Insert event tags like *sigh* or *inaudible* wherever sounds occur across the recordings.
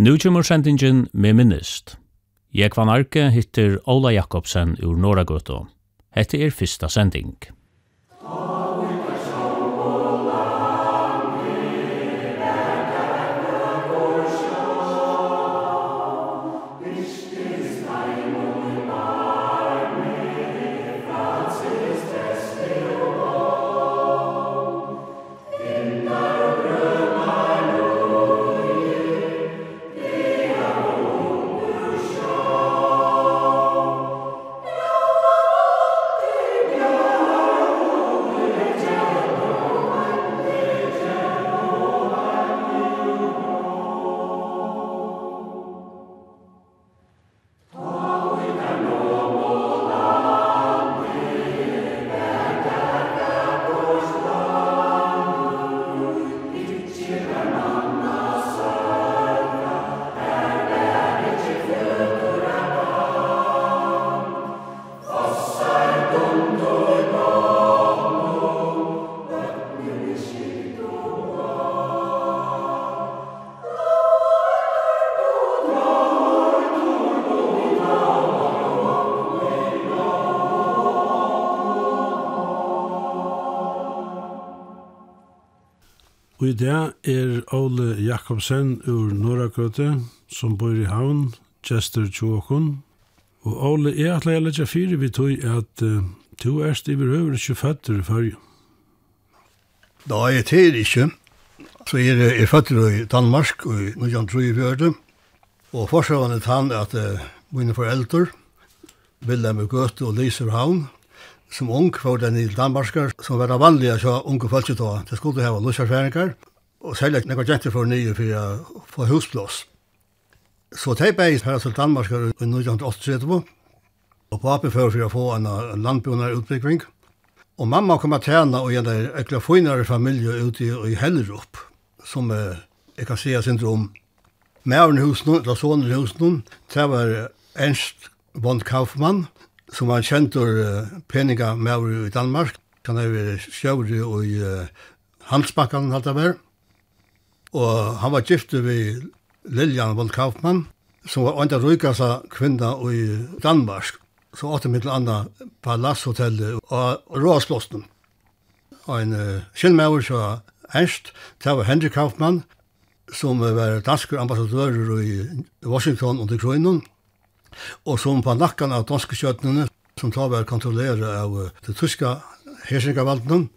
Nu kommer sendingen med minnist. Jeg van Arke hittir Ola Jakobsen ur Norragøtå. Hette er fyrsta sending. Og i det er Ole Jakobsen ur Norrakøte, som bor i havn, Chester Tjåkon. Og Ole, jeg ætla jeg letja fyrir vi tog at uh, to erst i berøver ikke føtter i fyrje. Da er jeg til ikke. Så er jeg er føtter i Danmark, og i 1934. Og forskjellene er tann at uh, mine foreldre, Vilhelm Gøte og Lise Havn, som ung var den i Danmarskar, som var det vanlige så unge folk da. Det skulle hava lusjarfæringar, og særlig nekva jenter for nye for å få husplås. Så de beis her til Danmarskar i 1938, og papi før for å få en, en landbjørnar utbyggving. Og mamma kom at tjena og en ekla finare familie ute i Hellerup, som eh, jeg kan se syndrom. Mæren husen, eller sonen husen, det var Ernst von Kaufmann, som var kjentur uh, peninga med i Danmark. Han er vært sjøvri og i uh, Hansbakkan, hatt av Og han var gifte ved Lilian von Kaufmann, som var enda rykasa kvinna i Danmark. Så åtte mitt anna palasshotellet og Råsblåsten. Og en uh, kjennmauer så Ernst, det var Henrik Kaufmann, som var dansk ambassadør i Washington under Grønland, Og som på nakken av danske kjøttene, som tar var kontrollere av det tyske hersingavaldene,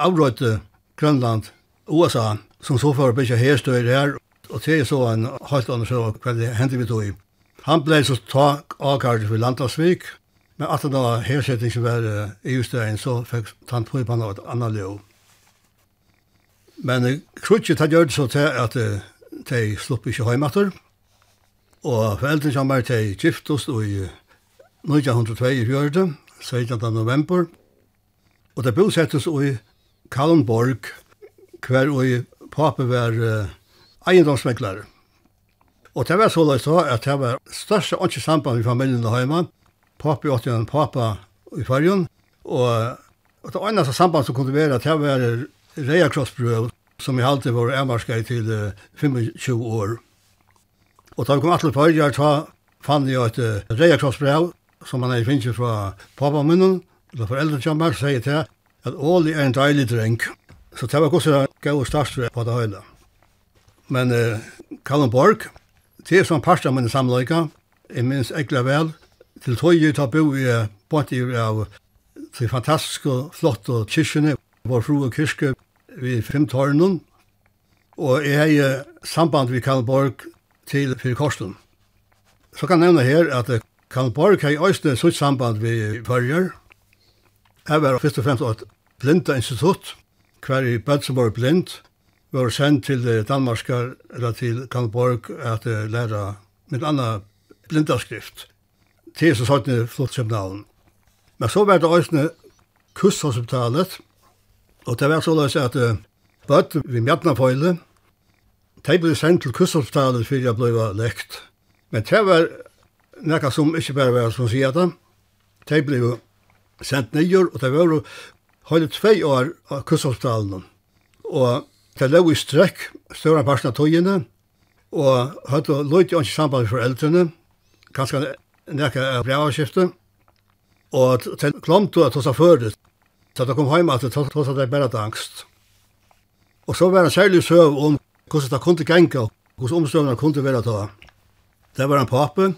avrøyte Grønland, USA, som så for å bygge herstøyre her, og til så en helt annen sjø hva det hendte vi tog i. Han ble så tak avkartet for Landasvik, men at det da hersetting som var uh, i justøyen, så fikk han på i på et annet liv. Men uh, Krutje, det gjør det så til at uh, de slupp ikke hjemme etter, Og foreldrene kommer til Giftos i 1924, 17. november. Og det bosettes i Kallenborg, hver i pape var uh, eiendomsmeklare. Og det var så løst da at det var største åndsje samband i familien der hjemme. Pape åtte en papa i fargen. Og, og det eneste samband som kunne være at det var Reakrossbrød, som i halte var avmarskere til uh, 25 år. Og da vi kom atle på høyre, så fann jeg et uh, rejakrossbrev som man er finnes fra papaminnen, eller foreldre kommer, så sier til at Åli er en deilig dreng. Så det var også gav og starstret på det høyre. Men uh, Kallen Borg, det er som parst av mine samleika, jeg minns ekla vel, til tog jeg ta bo i bort i av de fantastiske, flotte kyrkjene, vår fru og kyrkje, vi fem tårnen, og jeg er samband vi Kallen Borg, til fyrir korsten. Så kan jeg nevne her at Kalmborg har i øyne sutt samband vi førjer. Jeg var først og fremst et blinda institutt, hver i bød som var blind, var sendt til Danmarskar eller til Kalmborg at læra mitt anna blindaskrift. Til så sagt flott kjemnavn. Men så var det øyne kusthospitalet, og det var så løs at bød vi mjadna føyle, De ble sendt til Kusselstalet for jeg ble lekt. Men det var noe som ikke bare var som sier det. De ble sendt nye, og det var hele tve år av Kusselstalen. Og det lå i strekk større parten av togene, og hadde løyt jo ikke samband med foreldrene, kanskje nekka brevavskiftet, og det glemte at det var føret. Så det kom hjemme at det var bare angst. Og så var det særlig søv om hvordan det kunne genka, hvordan omstøvnene kunne være ta. Det var en pape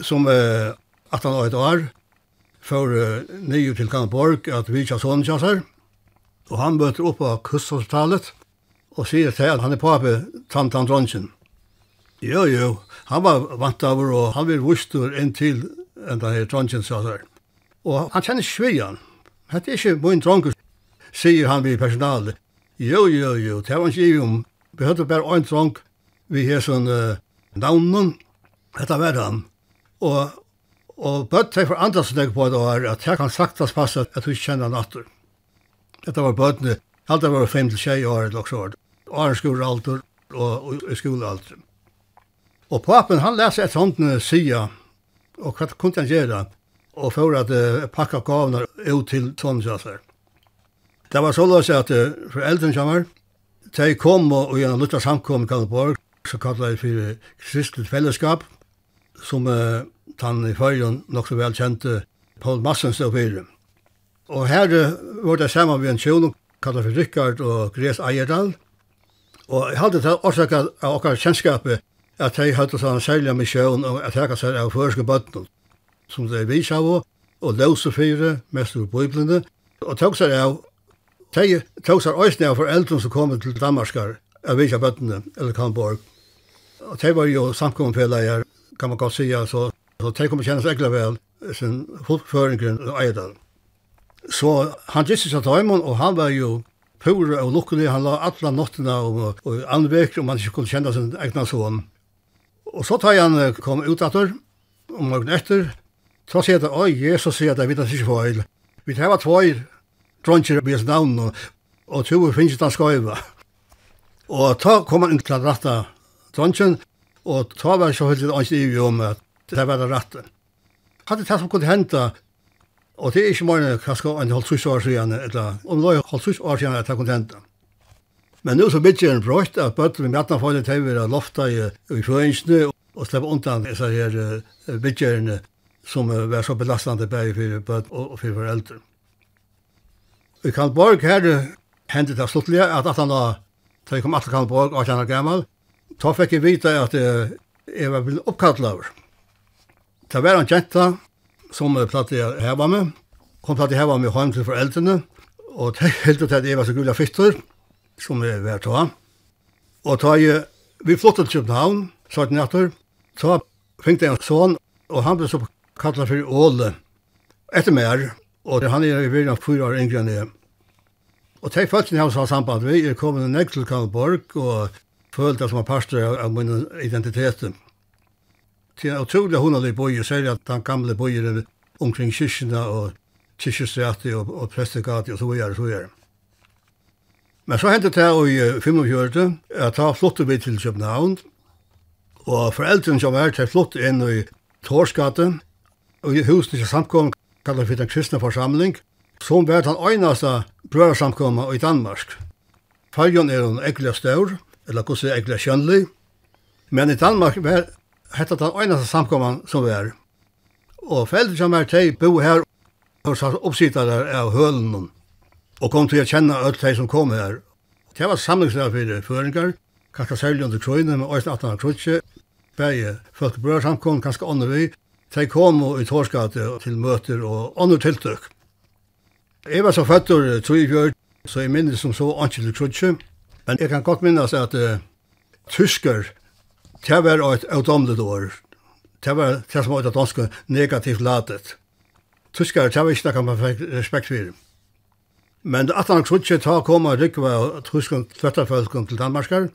som eh, 18 år et år for eh, nye til Kanborg at vi ikke sånne kjasser. Og han møter opp på kusthospitalet og sier til at han er pape Tantan Dronsen. Jo, jo, han var vant av og han vil vurstur inn til enn det her Dronsen kjasser. Og han kjenner svian. Hette er ikke min dronker, sier han vid personalet. Jo, jo, jo, det var han ikke om Vi hadde bare en sång vi har sånn uh, navnen. Dette var han. Og, og bøtt jeg for andre som jeg på det var at jeg kan saktas passe at du ikke kjenner han atter. Dette var bøttene. Alt det var fem til tjei år eller også år. Åren skole alder og, og, og alder. Og papen han leser et sånt sida og hva kunne han gjøre og for at uh, pakka gavene ut til sånn. Det var så løs at uh, foreldren kommer de kom og gjennom Luther samkom i Kalleborg, så kallet jeg for kristelig fellesskap, som uh, han i førjen nok så vel kjente Paul Massen stod fyrir. Og her uh, var det saman vi en kjønn, kallet for Rikard og Gres Eierdal. Og jeg hadde til årsak av okkar kjennskapet at jeg hadde sånn særlig misjon og at jeg hadde særlig av førske bøtten, som det er vi og løse fire, mest ur bøyblende, og tog seg av Tei tåsar òsne av foreldren som kom til Danmarskar, av Vika Bøttene, eller Kamborg. Og de var jo samkommenfellager, kan man godt sija, så, så tei kom kjennes kjenne ekla vel, sin fullføringen og Eidal. Så han gistis av Taimon, og han var jo pura og lukkelig, han la alla nottina og, og anvek, om han ikke kunne kjenne sin egna son. Og så tar han kom ut atter, og morgen etter, så sier han, oi, Jesus sier at det, vi tar ikke feil. Vi tar var dronjer på hans navn, og, og tog finnes han skøyva. Og ta kom han inn til ratta dronjen, og ta var så høyt hans i om at det var det ratta. Hadde det som kunne henta, og det er ikke mange kanskje en halv trus år siden, eller om det var halv trus år siden at det kunne henta. Men nu så blir en brøtt at bøtter med mjatna fallet til å lofta i, i fjøingsene og släppa undan dessa her uh, som uh, var så belastande både för bøtt og och för föräldrar. I Kalborg her hendte det sluttelig at at han da, da jeg kom til Kalborg, 18 år gammel, da fikk jeg vite at uh, jeg var blitt oppkallt over. Det var en jenta som platt jeg heva med, kom platt jeg heva med hjem til foreldrene, og det helt ut at jeg var så gula fytter, som jeg var ta. Og da jeg, vi flyttet til København, 17 natter, så fikk jeg en sånn, og han ble så kallet for Åle. Etter mer, Og han er i verden fyra år yngre enn jeg. Og de folkene jeg har samband vi, er kommet en til Kalmborg, og følte som en pastor av min identitet. Til en utrolig hundalig boi, særlig at den gamle boier omkring kyrkjene og kyrkjestretet og, og prestegatet og så videre, så videre. Men så hendte det i 45, at da flottet vi til København, og foreldrene som var til flott inn i Torsgate, og i husen til samkommet kallar fyrir den kristne forsamling, som var den øynaste brødsamkomma i Danmark. Fæljon er en egla stør, eller gossi egla kjønlig, men i Danmark var hetta den øynaste samkomman som var. Og fæljon som er teg bo her, og satt der av hølen, og kom til å kjenne öll teg som kom her. Det var samlingsdag fyrir føringar, kanskje særlig under krøyne, men også 18 krøyne, Bæje folk brødsamkommun, kanskje andre vi, De kom i Torskate til møter og andre tiltøk. Jeg var så føtter Trøyfjør, så jeg minnes som så Ankel Krutje. Men jeg kan godt minnes at uh, tysker, det var et avdomlet år. Det var det som var et dansk negativt ladet. Tysker, det var ikke noe man fikk respekt for. Men at han trodde ikke ta kom og rykva tysker tvøtterfølgen til Danmarkar.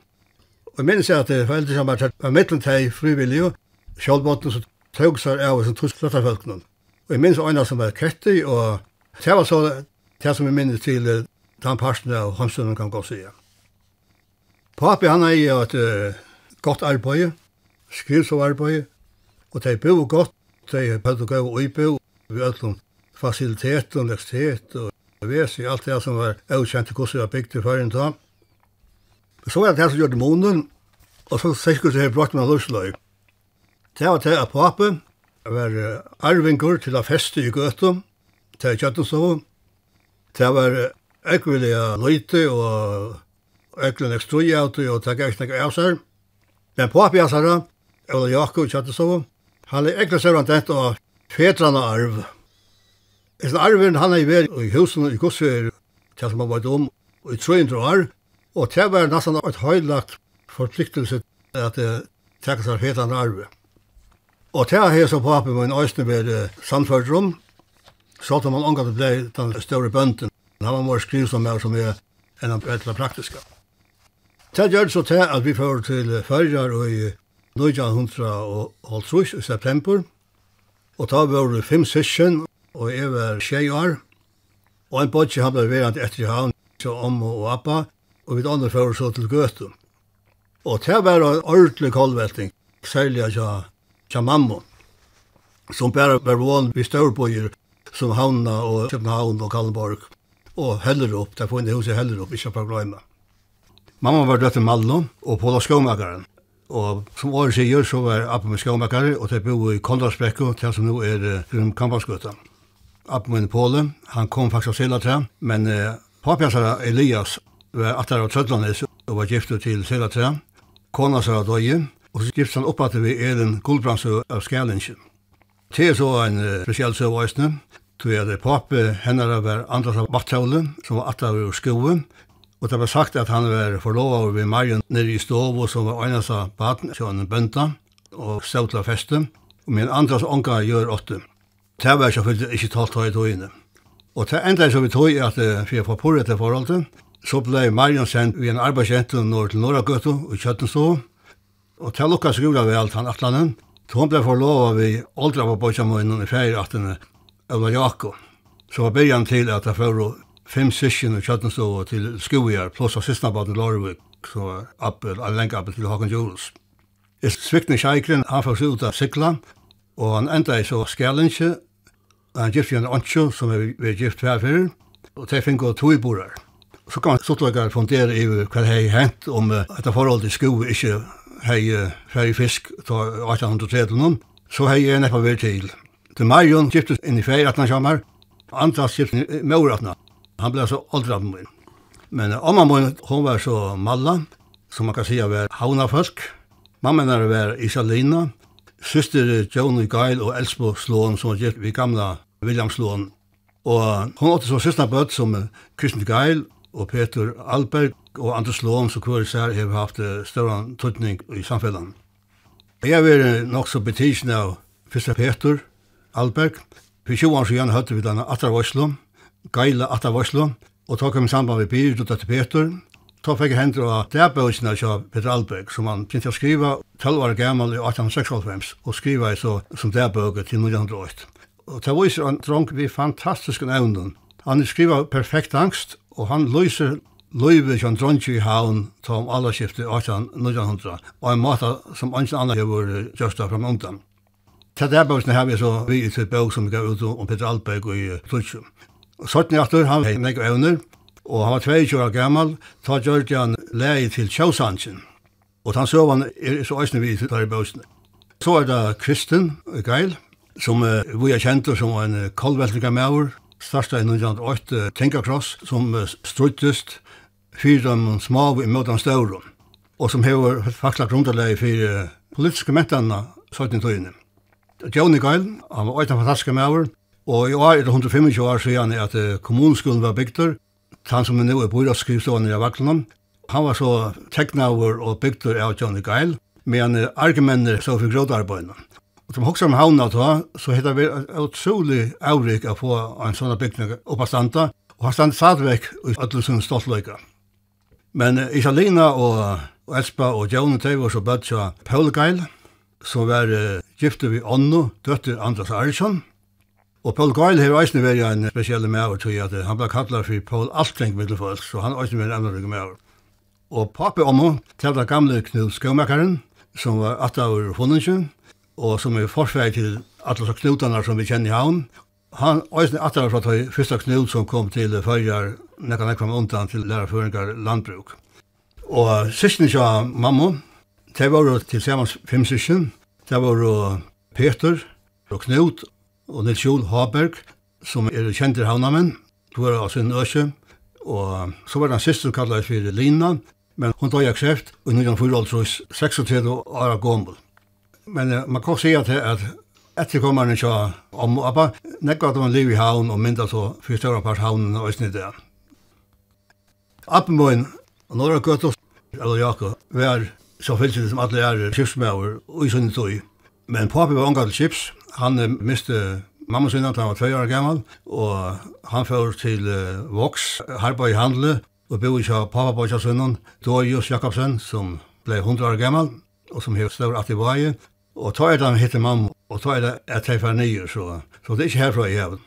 Og jeg minnes at det var veldig som var mittlen til frivillige, Kjølbåten som tog seg av som tusk flottarfolkene. Og jeg minns øyne som var kettig, og det var så det som jeg minnes til den parten av Hamsunnen kan gå sige. Papi han er jo et uh, godt arbeid, skrivsov arbeid, og de bo godt, de pødde gå og ibo, vi ødlom facilitet og universitet og vesi, alt det som var avkjent til hvordan vi var bygd i førjen da. Så var det det som gjør det månen, og så sikkert det her brått med løsløy. Det var det at pape var arvingur til a feste i gøtum, til kjøttenstofu. Det var ekvillega løyte og ekvillega nekstrui av det, og det gav ikke av seg. Men pape av seg, Ola Jakob i kjøttenstofu, han er ekvillega søvran dent og fetrana arv. Esen arven han er i veri i husen i gosver, til som han var om, i 300 år, og det var nesten et høylagt forpliktelse at det tekkes av fetrana arvet. Og til her så papen min øyne ved samført rom, så at man omgatt blei den større bønden. Han var mer skriv som er som er enn han etter praktiska. Det gjør så til at vi får til Førjar i 1950 i september, og da var det fem sysken, og jeg var tjej år, og en bodje han ble verant etter i havn, så om og appa, og vi andre fører så til Gøtum. Og det var en ordentlig kolvetting, særlig at tja mamma, som bare var vån vi Størbøyer, som Havna og København og Kallenborg, og Hellerup, der funnet huset Hellerup, ikke for gløyma. Mamma var døtt i Malno, og på da skåmakaren. Og som året sier, så var Appen med skåmakare, og det bo i Kondrasbrekko, til som nå er Grum Kampasgøtta. Appen med Polen, han kom faktisk av Selatra, men eh, papjasara Elias var atter av Trødlanes, og var giftet til Selatra. Kona sa døye, Og så skips han opp at vi er en guldbrandsø av Skælingen. Det er så en uh, spesiell søvøysene, tog jeg det pape henne var Andras av Matthaule, som var atta av skoen, og det var sagt at han var forlova over ved Marion nere i Stovo, som var øynes av baden, så han bønta, og ståtla feste, og min Andras ånka gjør åtte. Det var selvfølgelig ikke talt høy inne. Og det enda som vi tog at vi jeg får på dette forholdet, så ble Marion sendt ved en arbeidsjente nord til Norragøtto og Kjøttenstå, Og til lukka skrura vi alt han atlanen. Så hun ble forlovet vi aldra på bøtjamoinen i feiratene, Ola Jakob. Så var byrjan til at jeg fører fem sysken i kjøttenstå til skojar, pluss av sistnabaden Lorvik, så var appe, lenge appel til Håkon Jules. Jeg svikne kjeikren, han fyrir ut av sikla, og han enda i så skjælinje, han gift igjen Antjo, som er vi gift hver fyrir, og det to i toiborar. Så kan man sottlagar fundere i hva det hei hent om uh, etter forhold til sko ikke hei, hei fisk til 1830 så hei jeg neppa vel til. Til Marion giftes inn i fei 18-sjammar, Andras giftes inn i mor atna. Han ble så aldra min. Men amma min, hon var så malla, som man kan sija var hauna folk. Mamma hennar var Isalina, syster Joni Geil og Elsbo Slån, som var gift vi gamla William Slån. Og hon åtte så syster bøtt som Kristian Geil og Peter Alberg og Anders Lom som kvar sær har haft større tøtning i samfellan. Jeg var nok så betidsen av Fyrsta Peter Alberg. For 20 år siden høyte vi denne Atra Voslo, Geila Atra Voslo, og tok ham i samband med Pyrir og til Peter. Ta fikk hendur av dæbøysene av Peter Alberg, som han begynte å skriva 12 år gammel i 1896, og skriva i så som dæbøyge til 1908. Og det viser en drong vi fantastiske nevnden. Han skriva perfekt angst, og han løser løyve som dronje i havn om alle skiftet i 1800 og en måte som ingen annen har vært gjørst av framundan. Til det bøkene har vi så vi i sitt bøk som vi gav ut om Peter Alberg og i Tutsjum. Sorten i atter, han var nek evner, og han var 22 år gammal, ta gjørte han leie til Kjøsansen. Og han så han er så æsne vi tar i bøkene. Så er det Kristen Geil, som uh, vi er kjent som en uh, kolveltliga maur, starta i 1908 Tenkakross som struttist fyrir dem smav i møtan staurum og som hever faktisk grunderlegi fyrir politiske mentanna 17 tøyene. Johnny Geil, han var øyne fantastisk maver, og i år er det 125 år siden at kommunskolen var bygdur, han som er nu er byraskrivstående i Vaklunum, han var så teknaver og bygdur av Johnny Geil, men argumenter så for grådarbeidene. Og som hoksa om havna ta, så hittar vi utrolig avrik å få en sånn bygning oppa standa, og har stand sadvek i Ødlesund stoltløyka. Men uh, Isalina og, og Espa og Jone Tøy var så bøtt seg Paulgeil, som var uh, gifte vi Onno, døtter Andras Arsson. Og Paul Geil har eisne vært en spesiell med tror at han ble kallet for Paul Altring middelfolk, så han eisne vært en andre med Og papi Onno, til den gamle Knud Skåmakeren, som var 8 år hundensjøn, og som er forsvei til alle så knutarna som vi kjenner i havn. Han øyne atter fra tøy første knut som kom til Førjar, nekka nekka med undan til lærerføringar landbruk. Og sysken kja mamma, det var til sammen fem sysken, det var Peter og Knut og Nils Jol Haberg, som er kjente havnamenn, to var av sin øse, og så var det en syster kallet for Lina, men hun tar av kreft, og nå er hun 4 36 år gammel. Men uh, man kan säga till att efterkommande ikke om og pappa nekva at man lever i havn og mynda så for større part havnen og östnit det. Appenboin og Norra göttor eller Jakob var så fyllt som alle er kyrksmöver og i sin tog. Men papi var unga til skips. Han miste mamma sin att han var tvei år gammal og han fyrir til uh, Vox, Harpa i Handle og bo i pappa på sin son Dorius Jakobsen som blei hundra år gammal og som hevde stor at i vei Og ta er det hitte mamma, og ta er det at jeg fer nye, så, så det er ikke herfra jeg har.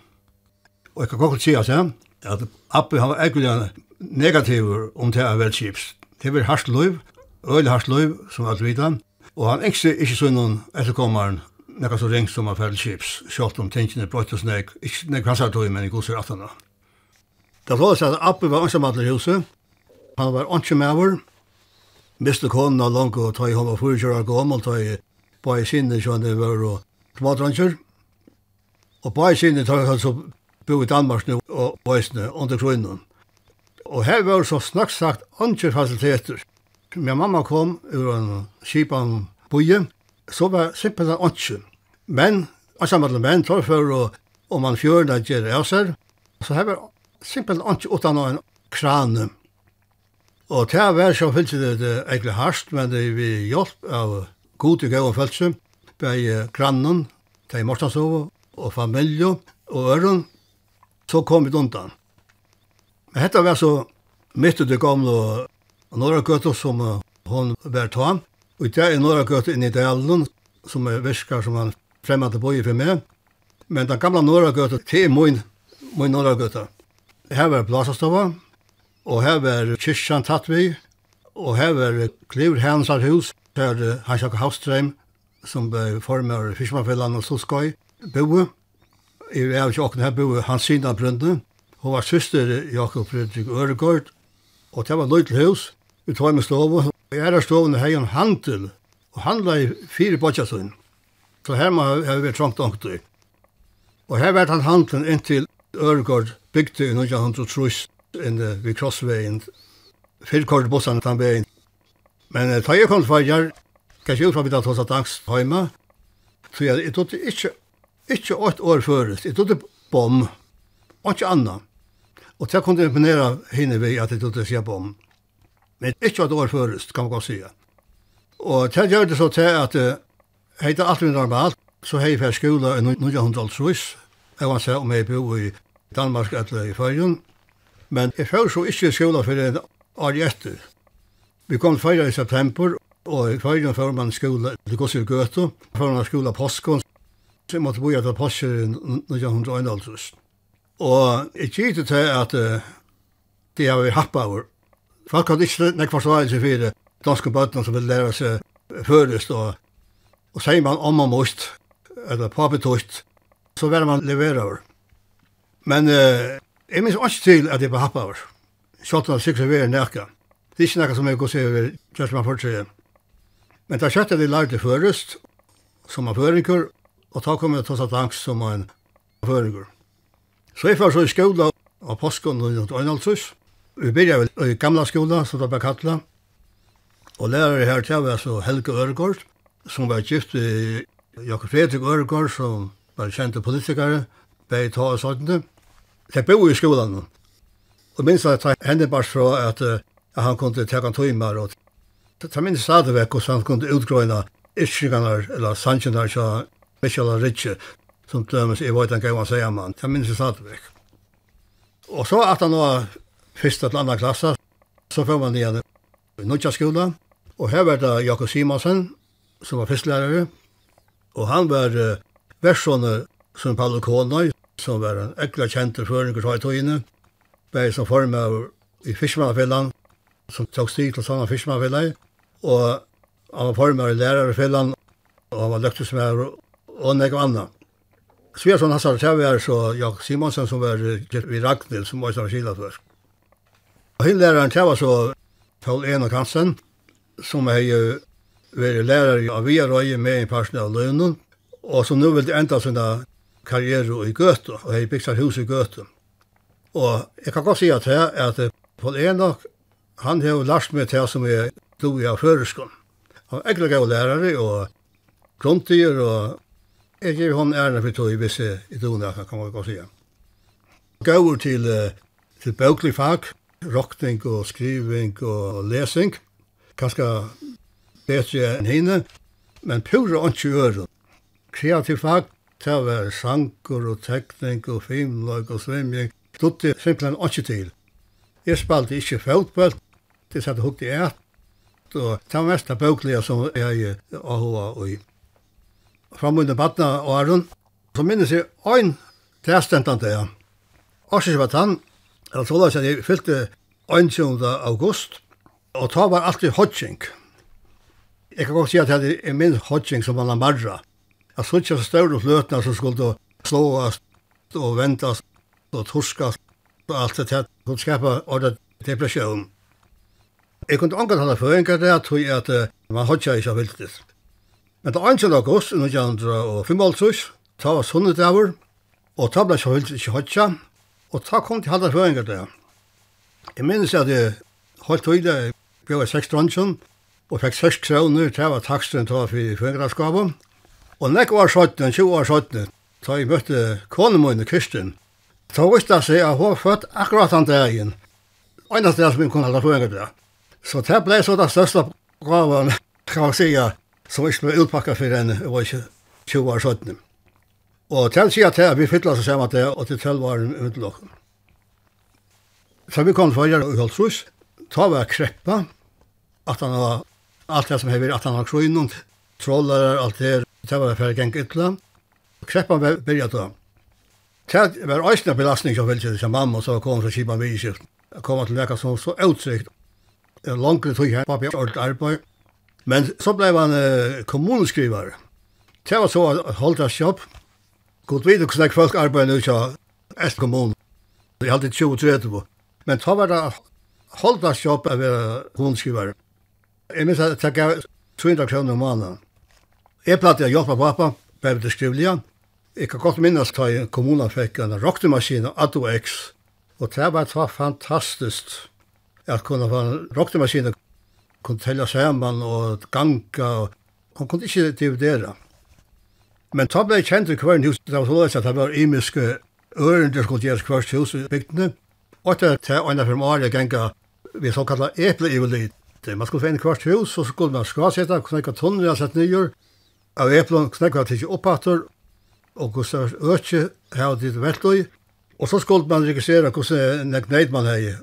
Og jeg kan godt si at, at Appi han var egentlig negativ om det er vel chips. Det var hardt løyv, øyelig hardt løyv, som alt vidan. Og han ikke ikke så noen etterkommeren, nekka så ringt som han fer chips, sjalt om tingene brøtt og snek, ikke nek hans hardt men i godser at han da. Det var at Appi var ansamhandler i huset, han var ansamhandler, miste konen av langt og tog i hånd og fyrirkjører og gammel, tog på i sinne sånn det var og smådransjer. Og på i sinne tar jeg så bo i Danmark nu og Bøysene under kronen. Og her var så snakk sagt andre fasiliteter. Min mamma kom ur en kipan boje, så var simpelthen andre. Men, altså med menn tar for å om man fjørna gjør av seg, så her var simpelthen andre utan en krane. Og til å være så fyllt det egentlig hardt, men det er vi hjelp av god og gøy følelse, bei grannen, de Mortansov og familie og øren, så kom vi undan. Men dette var så midt i det gamle Gøte som hon var ta. Og det er Norragøtta inne i delen, som virker som han fremmede boi for meg. Men den gamle Gøte, det er min, min Norragøtta. Her var Blasastova, og her var kyrkjan tatt vi, og her var Klivr Hansar hus, der Hans-Jakob Havstrøm, som ble formet av Fiskermannfellan og Solskøy, boe. Jeg er jo ikke åkne her boe Hans Sina Brønne. Hun var søster Jakob Fredrik Øregård, og det var løy til hus. Vi tar med stove. I æra stovene hei en handel, og handla i fire bodjasøyn. Så her må jeg være trangt ångt i. Og her var han handelen inntil Øregård bygde i 1903 inne ved krossveien. Fyrkort bussene den veien Men ta jeg kom til Fajar, kanskje ut fra vidt at hos at angst heima, så jeg, jeg trodde ikke, ikke åt år føres, jeg trodde bom, og ikke anna. Og til det kunne jeg imponere henne ved at jeg trodde sier bom. Men ikke åt år føres, kan man godt si. Og til jeg gjør det så til at jeg heter alt min normalt, så hei fra skola i 1900-talsvis, jeg var seg om jeg bo i Danmark eller i Førjen, men jeg fyrir så ikke skola for en år etter. Vi kom til i september, og i feiren fyrir man skola til Gossir Gøto, fyrir man skola påskon, så jeg måtte boja etter påskir i 1951. Og jeg gitt til at uh, det har vi happa over. Folk hadde ikke nek forsvarelse for det danske bøttene som ville lære seg førest, og, og sier man om man måst, eller papetost, så var man levera over. Men uh, jeg minns ikke til at jeg var happa over. Sjåttan sikra vi er nekka. Det er ikke noe som jeg går over kjørt man for seg. Men det er kjøttet de lærte først, som er føringer, og da kom jeg til å ta angst som en føringer. Så jeg var så i skola av påsken og noe annet Vi begynte vel i gamla skola, som det ble kattlet. Og lærere her til var så Helge Øregård, som var gift i Jakob Fredrik Øregård, som var kjente politikere, begge ta og sånt. Jeg bor i skolan. Og minst at jeg henne bare fra at uh, at han kunde ta en og och ta min stadig vekk så han kunde utgröna ytskikarna eller sanchinar så Michel og Ritchie som dömes i vad han kan man säga man ta min Og så at han var första til andre klassen så får man igjen i Nutja skola Og her var det Jakob Simonsen som var fisklärare Og han var uh, versjoner som Paolo Konoj som var en ekla kjente føringer til i bare som form av i Fiskmannafjellan, som tok stig til sånne Fiskmanfellet, og han var formar i lærerfellan, og han var løktig som er, og nek og anna. Sversson Hassar Tjavær, så Jakob Simonsen som var i Ragnhild, som var i Kila først. Og hinn læreren Tjavær så Paul Eno Kansen, som er jo vært lærer av Viarøye med en person av lønnen, og som nå vil enda sin karriere i Gøte, og har bygd seg hus i Gøte. Og jeg kan godt si at her, at Paul Ena han har lært meg til som jeg do i føreskån. Han er egentlig gav lærere og gruntier og jeg gir hon ærene for tog hvis jeg i dona, kan man godt si. Gav til, til bøklig fag, rokning og skriving og lesing, kanskje bedre enn henne, men pura ikke øren. Kreativ fag, det var sanger og tekning og filmlag og svimming, dutte simpelthen ikke til. Jeg spalte ikke fotball, det satt hukt i et. Og det var mest av bøklige som jeg är ahua och i under badna og Aron så minns jag en testentante ja. Og så var han alltså då så jag fyllde 21. august og ta var alltid hodging. Jeg kan godt si at det er min hodging som man har marra. Jeg så ikke så større fløtene som skulle slåast og väntas og torskast og alt det här. Det skapa ordet depresjon. Jeg kunne anka hana føringar det, tog at man hodja ikke av viltis. Men det 1. august, 1955, ta var sunnedavur, og ta ble ikke viltis ikke hodja, og ta kom til hana føringar det. Jeg minnes at jeg holdt tøyde, jeg gav 6 dronjen, og fikk 6 kroner, det var taksten ta for føringarskapet. Og nek var 17, 20 år 17, da jeg møtte konemoen Kristin. Så visste jeg seg at hun var født akkurat den dagen. Og en av det som hun kunne halda føringar det. Så det ble så den største gaven, kan man si, som ikke ble utpakket for en, det var ikke 20 år siden. Og til sier til at vi fytlet oss sammen til og til 12 år med. Så vi kom for forrige i Holtzhus, ta var kreppa, at han var alt det som hever, at han var krøynen, trollere, alt det, det var for å geng ytla. Kreppa var byrja da. Det var eisne belastning som velkjød som mamma, så kom fra Kiba Myrkjøft. Jeg kom til vekka som så utsikt langre tog her, pappi ordet arbeid. Men så blei han uh, kommuneskrivar. Det var så at holdt hans jobb. God vidt hvordan jeg folk arbeid nu til Est kommun. Jeg hadde 20-30 Men så var det holdt hans jobb av kommuneskrivar. Jeg minns at jeg gav 200 kroner om måneden. Jeg platt jeg hjelpa pappa, bare det skrivlige. Jeg kan godt minnes da kommunen fikk en rocknemaskine, Addo X. Og det var så fantastiskt at kunne få en roktemaskine, kunne telle sammen og ganga, og han kunne ikke dividere. Men da ble jeg kjent i hver hus, det var så løs at det var imiske ørende skulle gjøres hver hus i bygdene, og etter til en av firmaer ganga vi så såkalla epleivlid. Man skulle finne kvart hus, og så skulle man skrasette, knekka tonner jeg sette nyer, av eplen knekka til ikke oppatter, og hvordan økje her og dit velt og så skulle man registrere hvordan nek nekneid man hei,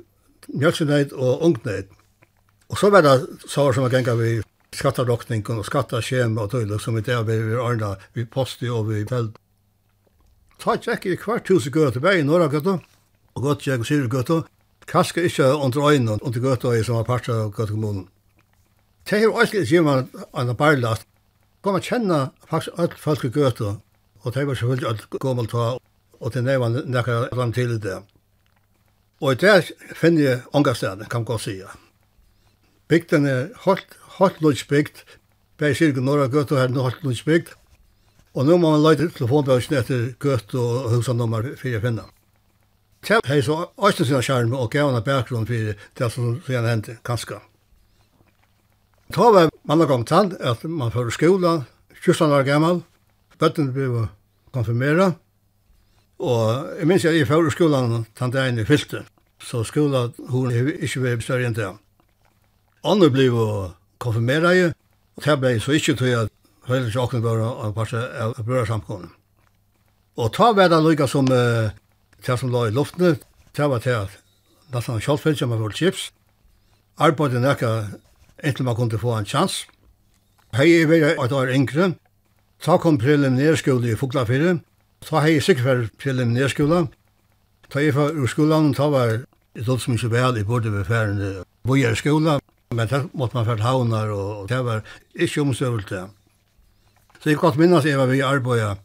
mjölksenhet og ungneid. Og så var det saker som var gengar vi skattarokning og skattaskjema og tøylig som vi det vi ordna vi posti og vi feld. Ta tjekk i hvert hus i gøte, bare i norra gøte, og gøte tjekk og syr gøte, kaska ikkje under øynene under gøte øy som var part av gøte kommunen. Det er jo alltid ikke man anna barlast. Kom a kjenna faktisk alt folk i gøte, og det var selvfølgelig alt gommel ta, og det nevna nekka ram til det. Og det finner jeg ångastene, kan man og sige. Bygden er holdt, holdt lunsbygd, bare sier ikke Norra Gøtt og her nå holdt lunsbygd. Og nå må man leite telefonbøkene etter Gøtt og husanummer for å finne. Det er så også sin skjerm og gav henne bakgrunn for det som sier hendte, kanskje. Ta var man gang tann at man fører skolan, 20 år gammal, bøtten ble konfirmeret, Og jeg minns at jeg fyrir skolan tant jeg inn i fylte, så skolan hun er ikke vært større enn det. Andre ble jo konfirmera i, og det ble så ikke tog at høyre ikke åkne bare av parse av brøra samkomne. Og ta var det lykka som uh, det som la i luftene, det var det at nesten kjallfell som var chips, Arbeidet nekka inntil man kunne få en chans. Hei, jeg var et år yngre, ta kom preliminærskole i Fuglafyrre, Så har jeg sikkert til en nedskola. Ta jeg i skolan, ta var et lot som ikke vel i bordet ved færende bojer skola, men da måtte man fært havnar, og det var ikke omstøvult det. Så jeg godt minnes jeg var vi arbeida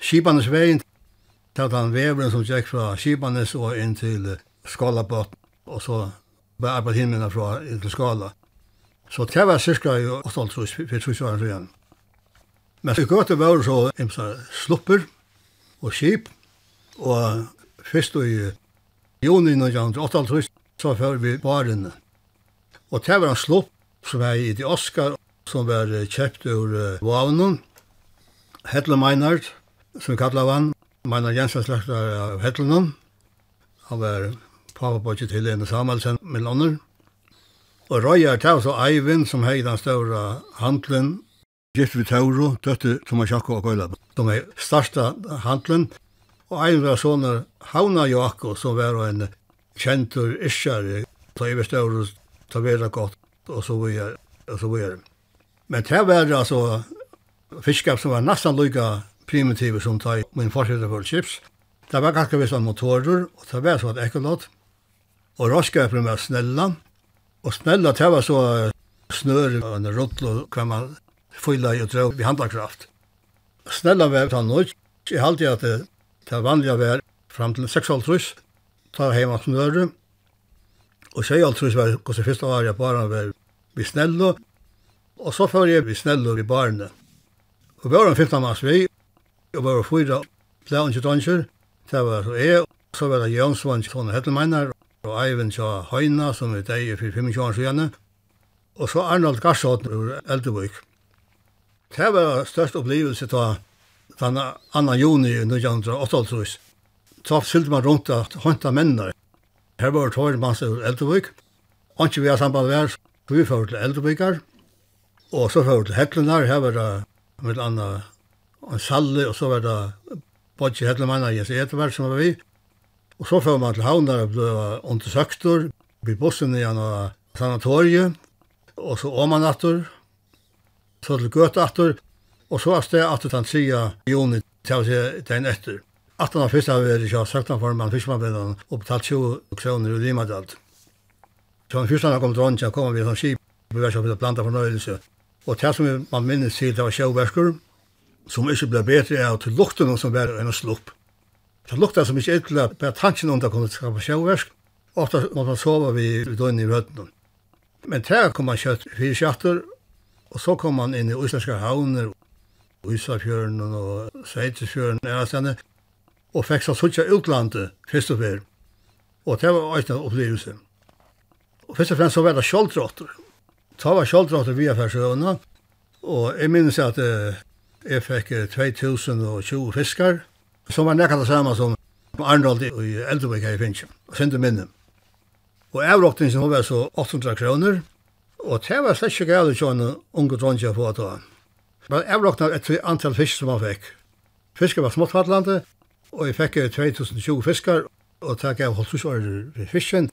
Skibanes veien, til den veveren som gikk fra Skibanes og inn til Skalabot, og så var arbeidet himmelen fra inn til Skala. Så det var cirka i 8,5 år siden. Men så gøte var så imsa slupper, og skip. Og først i juni 1958 så før vi barene. Og det var en slopp som var i de Oscar som var kjøpt ur uh, Vavnen. Hedle Meinhardt, som vi kallar han. Meinert Jensen slakter av Hedlenen. Han var papapodget til Lene Samuelsen med London. Og Røyer, det var så Eivind som hei den større handlen gift vi Tauro, døtte Thomas Jakko og Gøyla. De er største handlen, og en var sånne Hauna Jakko, som var en kjentur iskjær, ta i bestøvru, ta vera godt, og så er, og så er. Men det var altså fiskap som var nesten lykka primitive som ta i min forsetter for chips. Det var ganske visse motorer, og det var så et ekkolott. Og rådskapen var snella, og snella, det var så snør og en rotlo, hva man fylla og drøv vi handlakraft. Snella vær ta nøy, jeg halte at det, det å være fram til 6,5 ta heima snøre, og 6,5 var hvordan første var jeg bare var vi snella, og så fyrir jeg vi snella vi barne. Og vi var en 15 mars vi, og vi var fyra plævanske dansjer, det var så jeg, og så var det Jønsvann, Tone Hettelmeinar, og Eivind Tja Høyna, som er deg i 25 år siden, og så Arnold Garsson ur Eldevøk. Det var størst opplevelse til den 2. juni 1988. Så fylte man rundt at håndta mennene. Her var det tåren masse ur Og ikke vi har samband med så vi fører til Eldrebøkar. Og så fører til Hetlenar, her var det med anna en salle, og så var det Bodje Hetlemanna og Jens Eterberg som var vi. Og så fører man til Havnar og ble undersøktor, blir bussen igjen av sanatoriet, og så åmannatter, så til gøt atter, og så er det atter den 3. juni til å se den etter. Atten av fyrst har vi ikke søktan for man fiskmannbedden og betalt 20 kroner i Limadalt. Så den fyrst har kommet rundt, så kommer vi som skip, vi var så for å blanda fornøyelse. Og det som man minnes til, det var sjøverskur, som ikke ble bedre av til lukten som var en slupp. Det lukta som ikke ytla, bare tanken om det kunne skapa sjøversk, ofta måtte man sova vi døgn i rødden. Men tre kom man kjøtt fire kjatter, Og så kom han inn i Íslandska havner, Ísafjøren og Sveitisfjøren, Erastene, og fikk seg suttja utlandet, først og fyr. Og det var også en opplevelse. Og først og fremst så var det kjoldrotter. Ta var kjoldrotter via færsøvna, og jeg minnes at jeg fikk 2020 fiskar, som var nekka det samme som Arnold i Eldrebæk her i Finnsjø, og sendte minne. Og avroktingen var så 800 kroner, Og det var slett ikke gale sånn unge dronje på at da. Men jeg råkna etter antall fisk som han fikk. Fiskar var småttfattlande, og jeg fikk 2020 fiskar, og det gav holdt susårer ved fisken.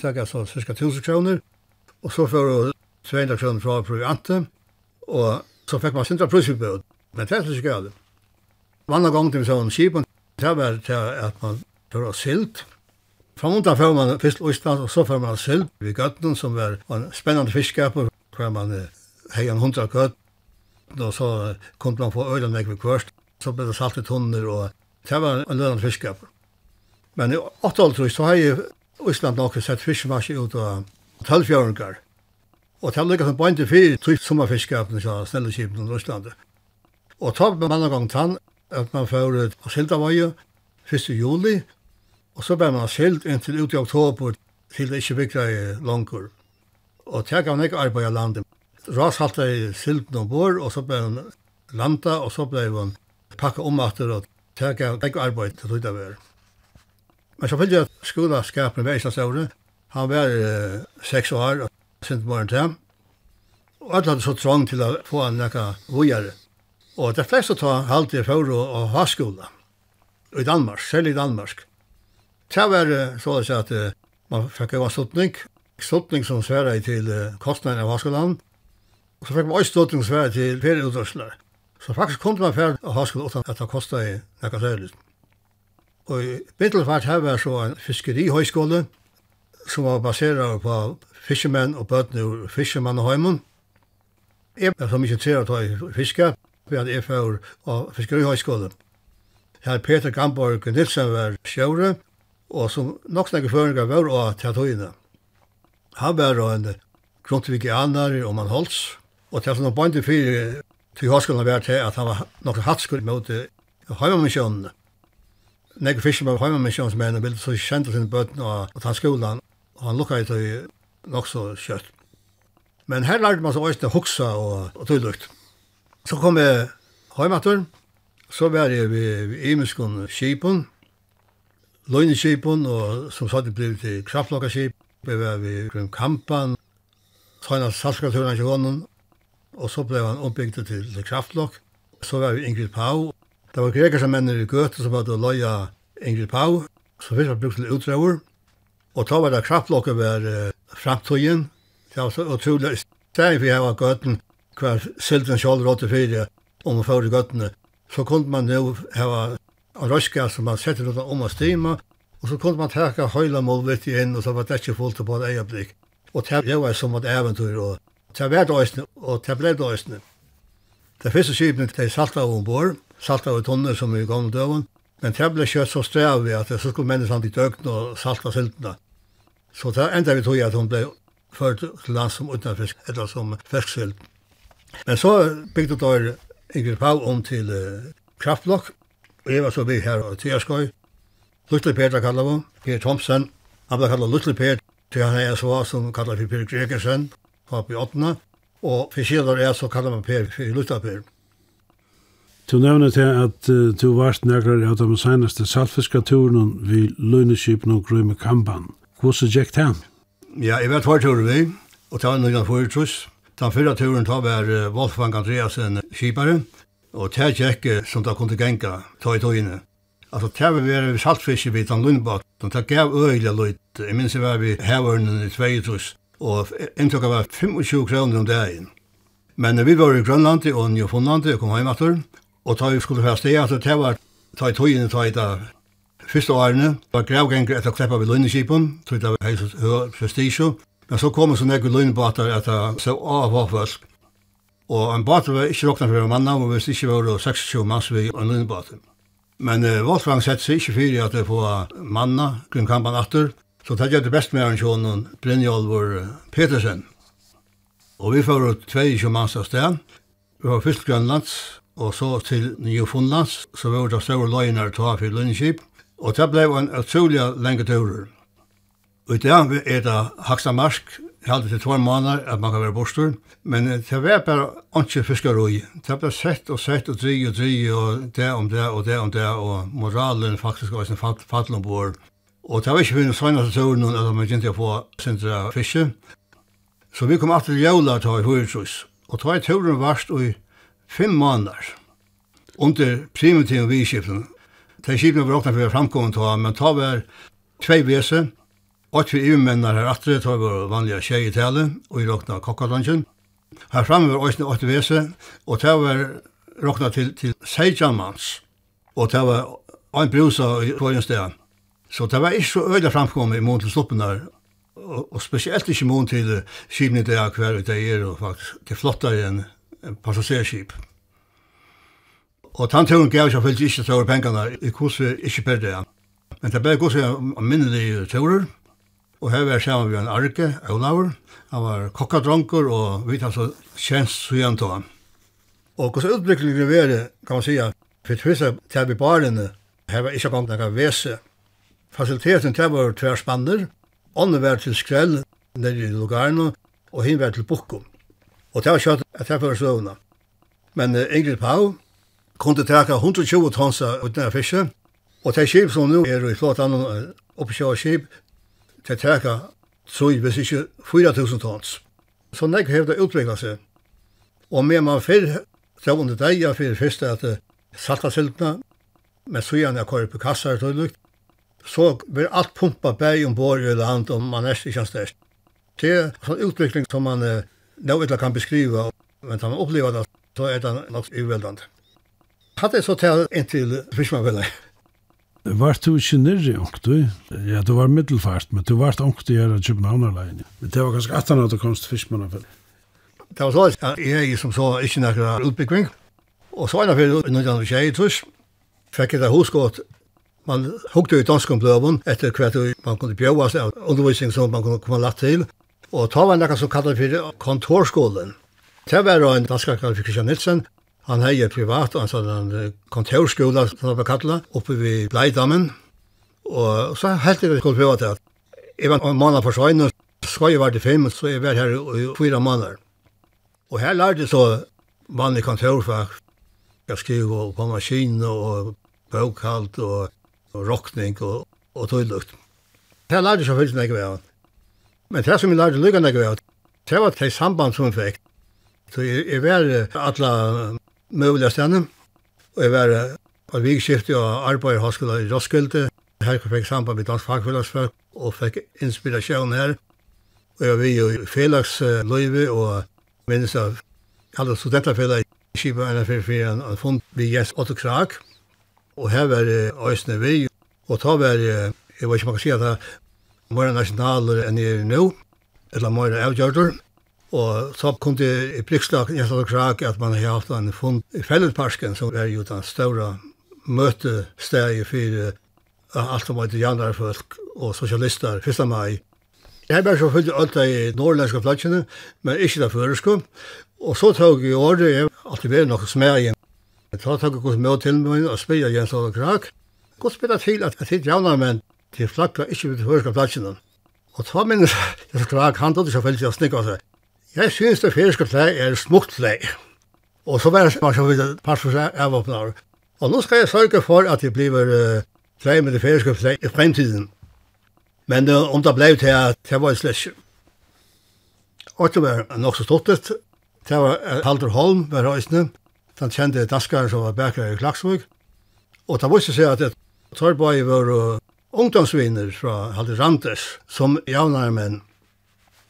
Det gav så cirka 1000 kroner, og så får 200 kroner fra proviante, og så fikk man sindra prusutbød. Men det er slett ikke gale. Vanna gong til vi sånn skipen, det var til at man tar silt, Framundan får man fisk i Østland, og så får man sølv vid Gøtten, som var en spennende fiskskaper, hvor man hei en hundra gøtt, og så kom man få øyland vekk ved kvørst, så ble det salt i tunner, og det var en lønende fiskskaper. Men i 8-åltrus, så har Østland nok sett fiskemarsje ut av 12-fjøringar, og det har lykket som bøynt i fyr, trygt sommerfiskskapene, så snelleskipen i Østlandet. Og tar man en gang tann, at man får ut av Sildavøye, 1. juli, Og så ber man skilt inntil ut i oktober til det ikke bygde i langer. Og det gav man ikke arbeid i landet. Ras halte i silten noen bord, og så ber man landa, og så ble man pakket om etter, og det gav ikke arbeid til det var. Men så fyllte jeg skolaskapen ved Islandsøvne. Han var uh, seks år, og sint morgen til. Og alle hadde så trang til å få en nekka vujere. Og det fleste ta halte i fjord og, og ha skola. I Danmark, selv i Danmark. Det var så å si at man fikk jo sluttning. Sluttning som sverre til kostnaden av Haskolan, og så fikk man også sluttning som sværa til ferieutdørsler. Så faktisk kom man ferdig av Haskolan uten at det kostet i nekka særlig. Og i Bittelfart her var så en fiskerihøyskole, som var baseret på fiskemenn og bøtene ur fiskemann og heimen. Jeg var så mye interessert av fiske, ved at er var av fiskerihøyskole. Her Peter Gamborg Nilsen var sjøret, og som nok snakke føringer var av til tøyene. Han var en grundvigianer og man holds, og til som han bøyde fyrir til høyskolen var til at han var nok hatskull mot heimamisjonene. Nekker fiskir med heimamisjonsmenn og ville så kjente sin bøtten og ta skolen, og han lukka i tøy nok så kjøtt. Men her lærte man så også hoksa og, og tøylukt. Så kom jeg heimatur, så var jeg ved, ved Imeskon Kipon, løgneskipen, og som sagt det ble til kraftlokkaskip, var ved grunn kampan, tøyna salskaturen til hånden, og så ble han ombygd til, til kraftlokk. Så var vi Ingrid Pau. Det var greker som menn i Gøte som hadde løya Ingrid Pau, som først var brukt til utdraver. Og da var det kraftlokket var uh, framtøyen. Det var så utrolig. Stedet vi her Gøten, hver silden sjål rådte fyrir, om å føre Gøtene, så kunne man jo hava av røyska som man setter noe om å stima, og så kunne man teka høyla målvitt inn, og så var det ikke fullt på en øyeblikk. Og det var som et eventyr, og det var døysene, og det ble døysene. Det første skipene, de salta ombord, salta av tunner som i kom døven, men det ble kjøtt så strev vi at det skulle menneskene til døgn og salta siltene. Så det enda vi tog at hun ble ført til land som utenfisk, eller som fersksylt. Men så bygde det Ingrid Pau om til kraftblokk, Og jeg var så vi her og Tyrskøy. Luttle Peter kallar vi, Per Thompson. Han ble kallar Luttle Peter, til han er så som kallar vi Per Gregersen, på oppi Åttena. Og for siden er så kallar man Per for Luttle Peter. Du nevner til at uh, du varst nærkere av de seneste saltfiskaturen ved lønneskipen og grøy med kampan. Hvordan gikk det? Ja, jeg vet hva turen vi, og det var noen forutruss. Den første turen tar var Wolfgang Andreasen skipare, Og det gikk som det kunne genga, ta i tøyene. Altså, det var vi saltfiske vid den Lundbak, og det gav øyla løyt. Jeg minns jeg var vi havørnen i Tveitrus, og inntrykket var 25 kroner om dagen. Men vi var i Grønland og Newfoundland og kom hjem etter, og da vi skulle fra sted, altså, det var ta i togene, ta i da første årene, var gravgenger etter å kleppe ved Lundeskipen, tog det var høy prestige, men så kom det så nekve Lundbak at det så av folk, Og en båt var ikke råkna for manna, og hvis ikke var 26 mann, så vi en liten båt. Men uh, Wolfgang sett seg ikke fyrir at det få manna, grunn kampan atter, så det gjør det best med arrangjonen sjån og Brynjolvor Petersen. Og vi får 22 manns av sted. Vi var først Grønlands, og så til Newfoundlands, så vi var det større løgner til å ha for Lundskip. Og det ble en utrolig lenge turer. Og i dag er det Haksamarsk, Jeg hadde til tvar måneder at man kan være bostor, men det var bare ikke fiskarøy. Det ble sett og sett og dri og dri og det om det og det om det, og moralen faktisk var sin fattel ombord. Og det var ikke finnes sånn at det var noen at man ikke få sindra fiske. Så vi kom alltid til jævla ta i høyrtrus, og ta i turen varst i fem måneder under primitiven vidskiften. Det er skipene var åkna for å framkommet ta, men ta var tvei vese, Og Åtte ivemennar her atre, tar var vanliga tjei i tale, og i råkna kokkadansjen. Her framme var òsne åtte vese, og det var råkna til, til seitjamans, og det var ein brusa i kvarjen sted. Så det var ikke så øyla framkommet i mån til sluppen her, og, og spesielt ikke mån til skipene det er hver det er, og faktisk det flottare enn passasjerskip. Og tannturen gav seg fyllt ikke større pengene i kurset ikke per det. Men det ble kurset av minnelige turer, Og her var sammen med en arke, Olaur. Han var kokkadronker og vi tar så kjens søgjent til ham. Og hvordan utviklingen var det, kan man sige, for det første til vi barene, her var ikke kommet noen vese. Fasiliteten til var tver spanner, ånden var til skrell nede i Lugarno, og hin var til Bukkum. Og det var kjøtt at jeg var søvna. Men uh, Ingrid Pau kunne teka 120 tonsa uten av fiske, og det skip som nu er i flåtan oppkjøret skip, til å teka så hvis ikke 4000 tons. Så nek hef det utvikla seg. Og med man fyrr, så under deg jeg fyrr fyrst at salta siltna, med så gjerne jeg kører på kassar og tøylukt, så blir alt pumpa bæg om bor i land om man er ikke størst. Det er sånn utvikling som man eh, nå kan beskriva, men tar man opplever det, så er det nok uveldande. Hatt det så til inntil Fishmanvillet. Var du ikke nirri onktu? Ja, du var middelfart, men du var onktu her av Københavnerleine. Men det var ganske 18 at du komst til Fiskmannafell. Det var så, ja, jeg er som så ikke nekra utbyggving. Og så var jeg fyrir under andre tjei, trus, fikk jeg det hosgått. Man hukte i danskom bløven etter hvert man kunne bjøve seg av undervisning som man kunne komme lagt til. Og ta var nekka som kallet fyrir kontorskolen. Det var en danskakar fyrir Christian Nilsen, Han hei privat, han sa den kontorskola, som han var kallet, oppe ved Bleidammen. Og så helt jeg skulle prøve til at jeg var en måned for søgne, skal jeg være til fem, så jeg var her i fyra måneder. Og her lærte jeg så vanlig kontorfag. Jeg skrev på maskinen og bokhalt og, og rockning og, og tøylukt. Her lærte jeg så veldig nekve av. Men det som jeg lærte lykke nekve av, det var det samband som jeg fikk. Så jeg, jeg var alle mulig stedene. Og jeg var på vikskiftet og arbeid i Hoskilde i Roskilde. Her fikk sammen med dansk fagfellesfolk og fikk inspirasjon her. Og jeg var jo i fellagsløyve og minnes av alle studenterfellag i Kipa NFR4 en fond vi Jens Otto Krak. Og her var det Øysene vi. Og ta var det, jeg vet ikke om man kan si at det var nasjonaler enn jeg er nå. Eller mer avgjørter. Og så kom det i pliktslagen i Estad Krak at man har haft en fond i Fellutparsken, som er jo den større møtesteget for alt som var til jandarfolk og sosialister 1. mai. Jeg har bare så selvfølgelig alt i nordlandske platsene, men ikke det føreske. Og så tog jeg i året, jeg har alltid var nok smægen. Så tog jeg hvordan med til meg og spiller Jens og Krak. Godt spiller til at jeg sitt javnarmenn til flakka ikke ved føreske platsene. Og ta minnes *laughs* Jens Krak, han tog det selvfølgelig å snikka seg. Jeg synes det feriske klei er smukt klei. Og så var det som vidt et par som er avåpnare. Og nå skal jeg sørge for at det blir klei med det feriske klei i fremtiden. Men uh, om det ble til at det var slett ikke. Og det var nok så stortet. Det var Halder Holm ved Røysene. Den kjente danskaren som var bækere i Klagsvøk. Og det viste seg at det tar Torbøy var ungdomsvinner fra Halder Randes som javnarmenn.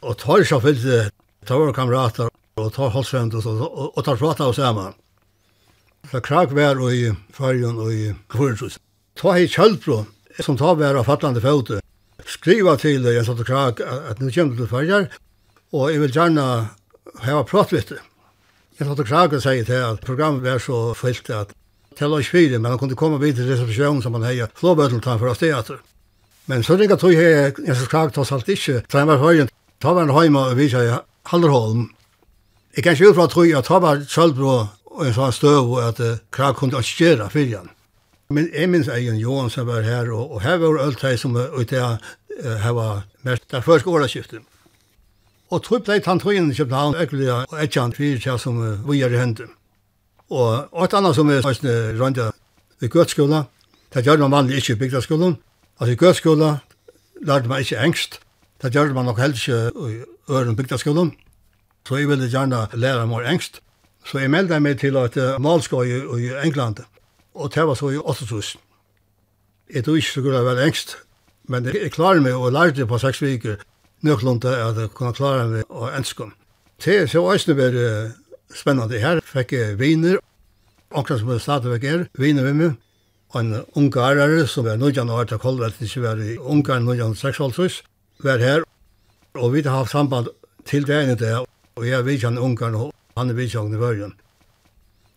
Og tar så fylte Det var kamrater og tar halsvänd og, og, og tar prata och samman. Så krak var i fargen og i kvörnsus. Ta hei kjöldbro som ta var av fattande fote. Skriva til dig, jag satt och krak, att nu kommer till färger och jag vill gärna ha prat vitt. dig. Jag satt och krak och säger till att programmet var så fyllt at till oss fyra, men han kunde komma vid til reception som han hejer flåböteltan for oss teater. Men så ringa tog jag, jag så krak tar alt ikkje, så han var høyen, ta var han hemma og vise Halderholm. Jeg kan ikke utfra tro at han var Kjølbro og en sånn støv og at uh, Krav kunne ikke gjøre for. Men jeg minns egen Johan som var her, og, og her var alt det som var ute av her var mest der første åreskiftet. Og tog blei han tog inn i København, ekkelig og etjan fyrir tja som uh, vi er i hendene. Og et annet som er sånn rønda i gøtskola, det gjør man vanlig ikke i bygdaskolen. Altså i gøtskola lærte man ikke engst, det gjør man nok helst ikke øren bygdaskolen. Så jeg ville gjerne lære meg engst. Så jeg meldte meg til at uh, malskøy i England. Og det var så i 8000. Jeg tror ikke så god være engst. Men jeg klarer meg og lærte på seks viker nøklunde at jeg kunne klare meg og enskom. Det er så også var uh, spennende her. Fikk jeg viner. Akkurat som jeg stadigvæk er, viner med meg. Og en ungarere som er nødjan og har til kolvet, ikke var i Ungarn nødjan 6,5 var her Og vi har haft samband til det ene der, og jeg er vidtjende unger, og han er vidtjende i vørgen.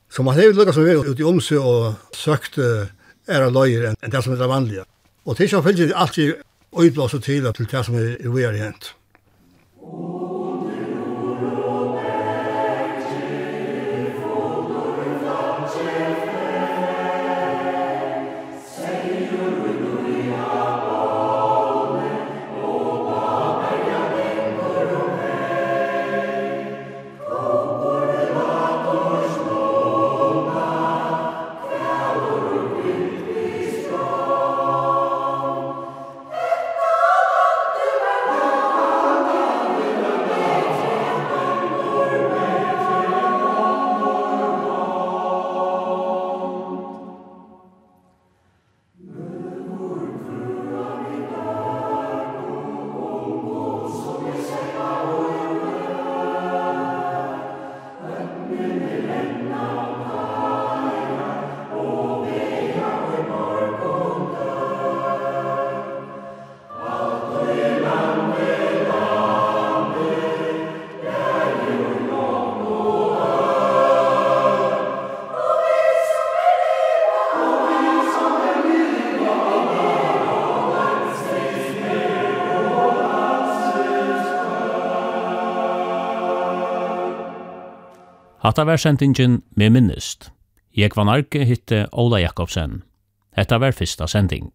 Så man har lukket som vi ut i omsø og søkt ære løyer enn det som er det vanlige. Og til så følger det alltid øyblåse til til det som er vi er hent. Oh. Hatta var sendingen med minnest. Jeg var narki hitte Ola Jakobsen. Hetta var fyrsta sending.